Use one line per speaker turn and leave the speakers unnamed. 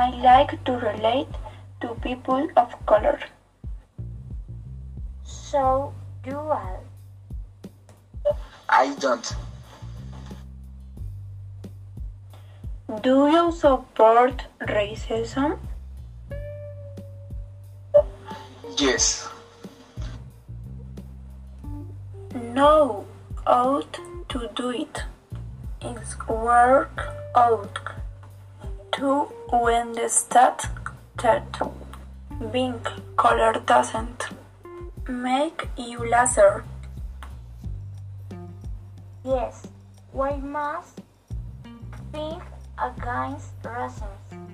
I like to relate to people of color.
So do I.
I don't.
Do you support racism?
Yes.
No, out to do it. It's work out to when the stat that being color doesn't make you laser.
Yes, we must think against racism.